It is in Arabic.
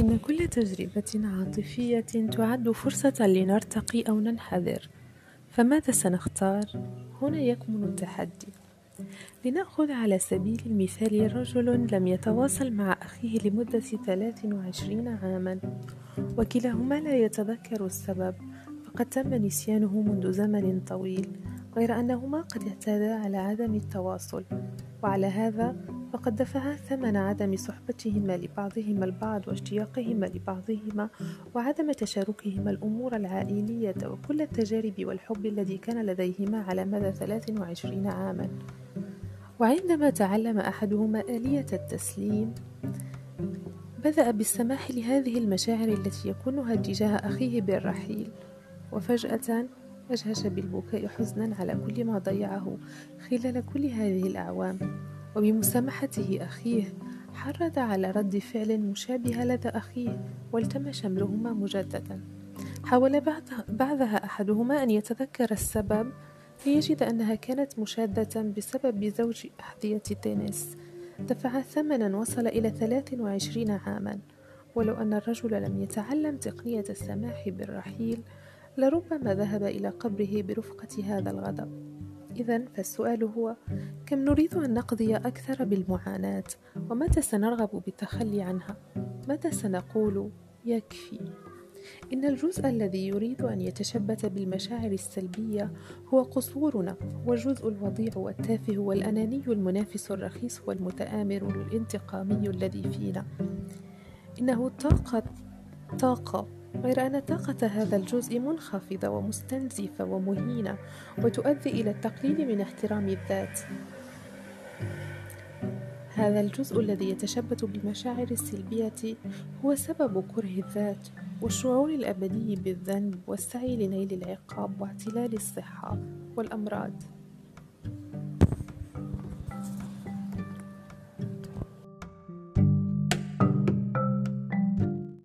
إن كل تجربة عاطفية تعد فرصة لنرتقي أو ننحدر فماذا سنختار؟ هنا يكمن التحدي. لنأخذ على سبيل المثال رجل لم يتواصل مع أخيه لمدة 23 عاما وكلاهما لا يتذكر السبب فقد تم نسيانه منذ زمن طويل. غير أنهما قد اعتادا على عدم التواصل. وعلى هذا فقد دفعا ثمن عدم صحبتهما لبعضهما البعض واشتياقهما لبعضهما وعدم تشاركهما الأمور العائلية وكل التجارب والحب الذي كان لديهما على مدى 23 عاما. وعندما تعلم أحدهما آلية التسليم بدأ بالسماح لهذه المشاعر التي يكونها اتجاه أخيه بالرحيل. وفجأة أجهش بالبكاء حزنا على كل ما ضيعه خلال كل هذه الأعوام. وبمسامحته أخيه حرض على رد فعل مشابه لدى أخيه والتم شملهما مجددا. حاول بعدها أحدهما أن يتذكر السبب ليجد أنها كانت مشادة بسبب زوج أحذية تنس دفع ثمنا وصل إلى 23 عاما. ولو أن الرجل لم يتعلم تقنية السماح بالرحيل لربما ذهب إلى قبره برفقة هذا الغضب. إذا فالسؤال هو كم نريد أن نقضي أكثر بالمعاناة؟ ومتى سنرغب بالتخلي عنها؟ متى سنقول يكفي؟ إن الجزء الذي يريد أن يتشبت بالمشاعر السلبية هو قصورنا هو الجزء الوضيع والتافه والأناني المنافس الرخيص والمتآمر والانتقامي الذي فينا. إنه طاقة طاقة غير أن طاقة هذا الجزء منخفضة ومستنزفة ومهينة وتؤدي إلى التقليل من احترام الذات. هذا الجزء الذي يتشبت بالمشاعر السلبية هو سبب كره الذات والشعور الأبدي بالذنب والسعي لنيل العقاب واعتلال الصحة والأمراض.